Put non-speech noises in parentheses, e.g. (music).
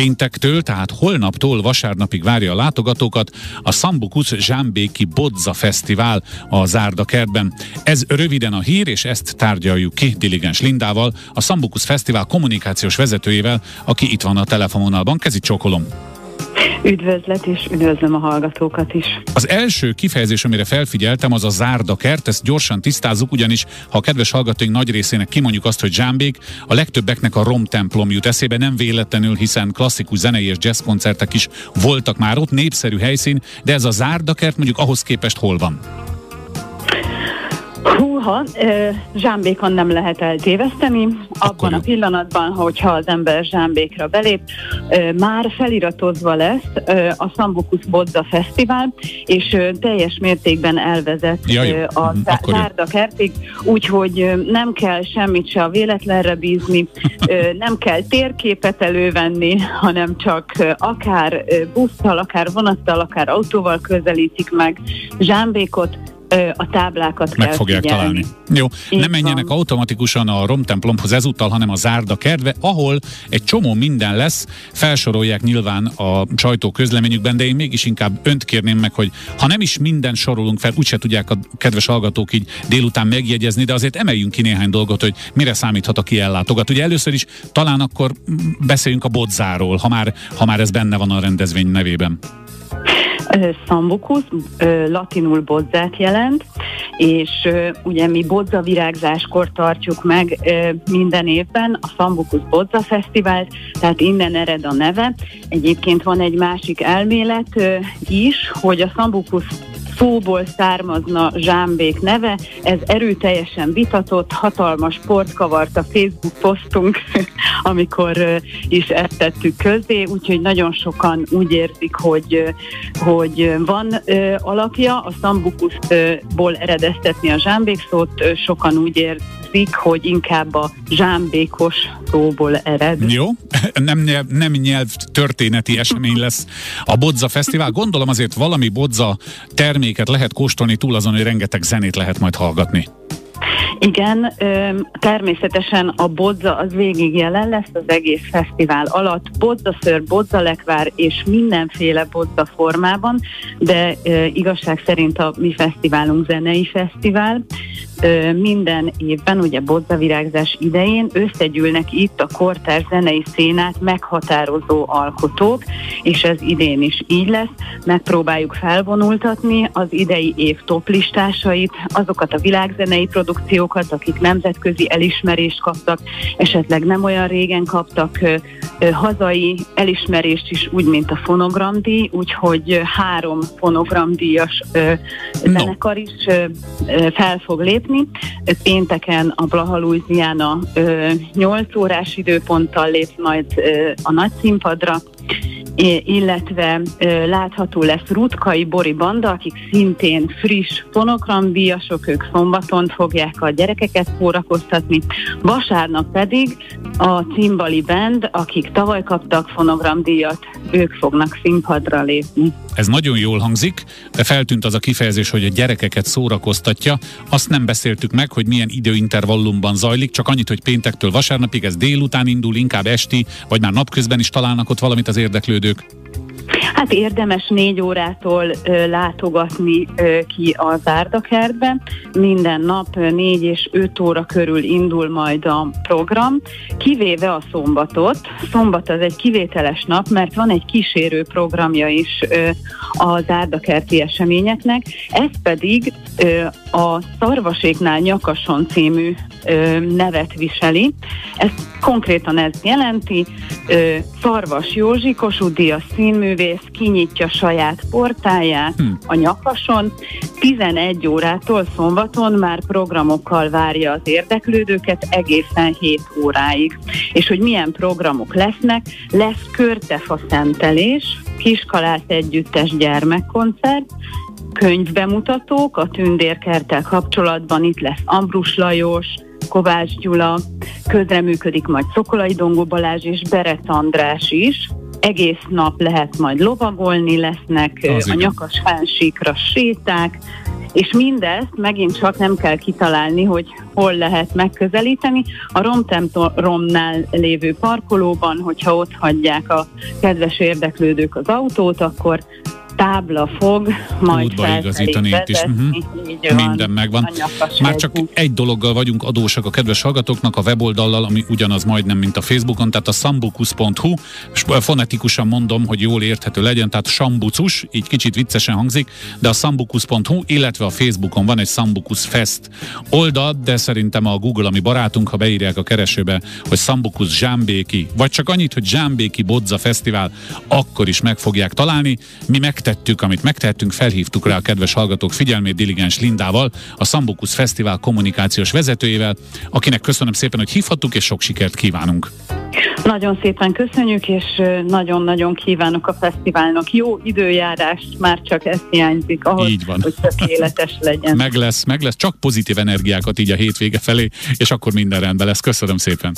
Péntektől, tehát holnaptól vasárnapig várja a látogatókat a Sambukusz Zsámbéki Bodza Fesztivál a Zárda kertben. Ez röviden a hír, és ezt tárgyaljuk ki Diligens Lindával, a Sambukusz Fesztivál kommunikációs vezetőjével, aki itt van a telefononalban. Kezi csokolom! Üdvözlet, és üdvözlöm a hallgatókat is. Az első kifejezés, amire felfigyeltem, az a zárdakert, ezt gyorsan tisztázzuk, ugyanis ha a kedves hallgatóink nagy részének kimondjuk azt, hogy zsámbék, a legtöbbeknek a Rom templom jut eszébe, nem véletlenül, hiszen klasszikus zenei és jazz koncertek is voltak már ott, népszerű helyszín, de ez a zárdakert mondjuk ahhoz képest hol van? Húha, zsámbékon nem lehet eltéveszteni. Abban a pillanatban, hogyha az ember zsámbékra belép, már feliratozva lesz a Sambukusz Bodza Fesztivál, és teljes mértékben elvezet ja, a Zárda kertig, úgyhogy nem kell semmit se a véletlenre bízni, nem kell térképet elővenni, hanem csak akár busszal, akár vonattal, akár autóval közelítik meg zsámbékot, a táblákat Meg kell fogják figyelni. találni. Jó, Így nem menjenek van. automatikusan a romtemplomhoz ezúttal, hanem a zárda kertbe, ahol egy csomó minden lesz, felsorolják nyilván a sajtó közleményükben, de én mégis inkább önt kérném meg, hogy ha nem is minden sorolunk fel, úgyse tudják a kedves hallgatók így délután megjegyezni, de azért emeljünk ki néhány dolgot, hogy mire számíthat, aki ellátogat. Ugye először is talán akkor beszéljünk a bodzáról, ha már, ha már ez benne van a rendezvény nevében. Sambukusz latinul bodzát jelent, és ugye mi bodza virágzáskor tartjuk meg minden évben a Sambukusz Bodza Fesztivált, tehát innen ered a neve. Egyébként van egy másik elmélet is, hogy a Sambukusz szóból származna Zsámbék neve, ez erőteljesen vitatott, hatalmas port kavart a Facebook posztunk, (laughs) amikor is ezt tettük közzé, úgyhogy nagyon sokan úgy érzik, hogy, hogy van alapja a Sambukuszból eredeztetni a Zsámbék szót, ö, sokan úgy érzik, hogy inkább a zsámbékos szóból ered. Jó, (laughs) nem, nyelv, nem nyelv történeti esemény lesz a Bodza Fesztivál. Gondolom azért valami Bodza terméket lehet kóstolni túl azon, hogy rengeteg zenét lehet majd hallgatni. Igen, természetesen a bodza az végig jelen lesz az egész fesztivál alatt. Bodza ször, bodza lekvár és mindenféle bodza formában, de igazság szerint a mi fesztiválunk zenei fesztivál. Minden évben, ugye bodza virágzás idején összegyűlnek itt a kortárs zenei szénát meghatározó alkotók, és ez idén is így lesz. Megpróbáljuk felvonultatni az idei év toplistásait, azokat a világzenei produkciókat, akik nemzetközi elismerést kaptak, esetleg nem olyan régen kaptak hazai elismerést is, úgy, mint a fonogramdíj, úgyhogy három fonogramdíjas No. zenekar is fel fog lépni. Pénteken a Blaha Louisiana ö, 8 órás időponttal lép majd a nagy színpadra, illetve látható lesz Rutkai Bori Banda, akik szintén friss fonogramdíjasok, ők szombaton fogják a gyerekeket szórakoztatni, vasárnap pedig a Cimbali Band, akik tavaly kaptak fonogramdíjat, ők fognak színpadra lépni. Ez nagyon jól hangzik, de feltűnt az a kifejezés, hogy a gyerekeket szórakoztatja. Azt nem beszéltük meg, hogy milyen időintervallumban zajlik, csak annyit, hogy péntektől vasárnapig ez délután indul, inkább esti, vagy már napközben is találnak ott valamit az érdeklődők. Hát érdemes négy órától ö, látogatni ö, ki a zárdakertbe. Minden nap négy és öt óra körül indul majd a program, kivéve a szombatot. Szombat az egy kivételes nap, mert van egy kísérő programja is ö, a zárdakerti eseményeknek. Ez pedig ö, a Szarvaséknál Nyakason című ö, nevet viseli. Ez konkrétan ez jelenti, ö, Szarvas Józsi, Kossuth Díjas színművész kinyitja saját portáját Hm. a nyakason. 11 órától szombaton már programokkal várja az érdeklődőket egészen 7 óráig. És hogy milyen programok lesznek, lesz körtefa szentelés, Kiskalát együttes gyermekkoncert, könyvbemutatók a tündérkertel kapcsolatban, itt lesz Ambrus Lajos, Kovács Gyula, közreműködik majd Szokolai Dongó Balázs és Beret András is. Egész nap lehet majd lovagolni, lesznek Az a igen. nyakas fensíkra séták, És mindezt megint csak nem kell kitalálni, hogy hol lehet megközelíteni. A romtemporomnál lévő parkolóban, hogyha ott hagyják a kedves érdeklődők az autót, akkor tábla fog majd Útba igazítani itt is. Uh-huh. Minden megvan. Már csak egy dologgal vagyunk adósak a kedves hallgatóknak, a weboldallal, ami ugyanaz majdnem, mint a Facebookon, tehát a sambukus.hu, és fonetikusan mondom, hogy jól érthető legyen, tehát sambucus, így kicsit viccesen hangzik, de a sambukus.hu, illetve a Facebookon van egy Sambukus Fest oldal, de szerintem a Google, ami barátunk, ha beírják a keresőbe, hogy Sambukus Zsámbéki, vagy csak annyit, hogy Zsámbéki Bodza Fesztivál, akkor is meg fogják találni. Mi megtettük megtettük, amit megtettünk, felhívtuk rá a kedves hallgatók figyelmét Diligens Lindával, a Sambukus Fesztivál kommunikációs vezetőjével, akinek köszönöm szépen, hogy hívhattuk, és sok sikert kívánunk. Nagyon szépen köszönjük, és nagyon-nagyon kívánok a fesztiválnak jó időjárást, már csak ezt hiányzik ahhoz, így van. hogy tökéletes legyen. meg lesz, meg lesz, csak pozitív energiákat így a hétvége felé, és akkor minden rendben lesz. Köszönöm szépen.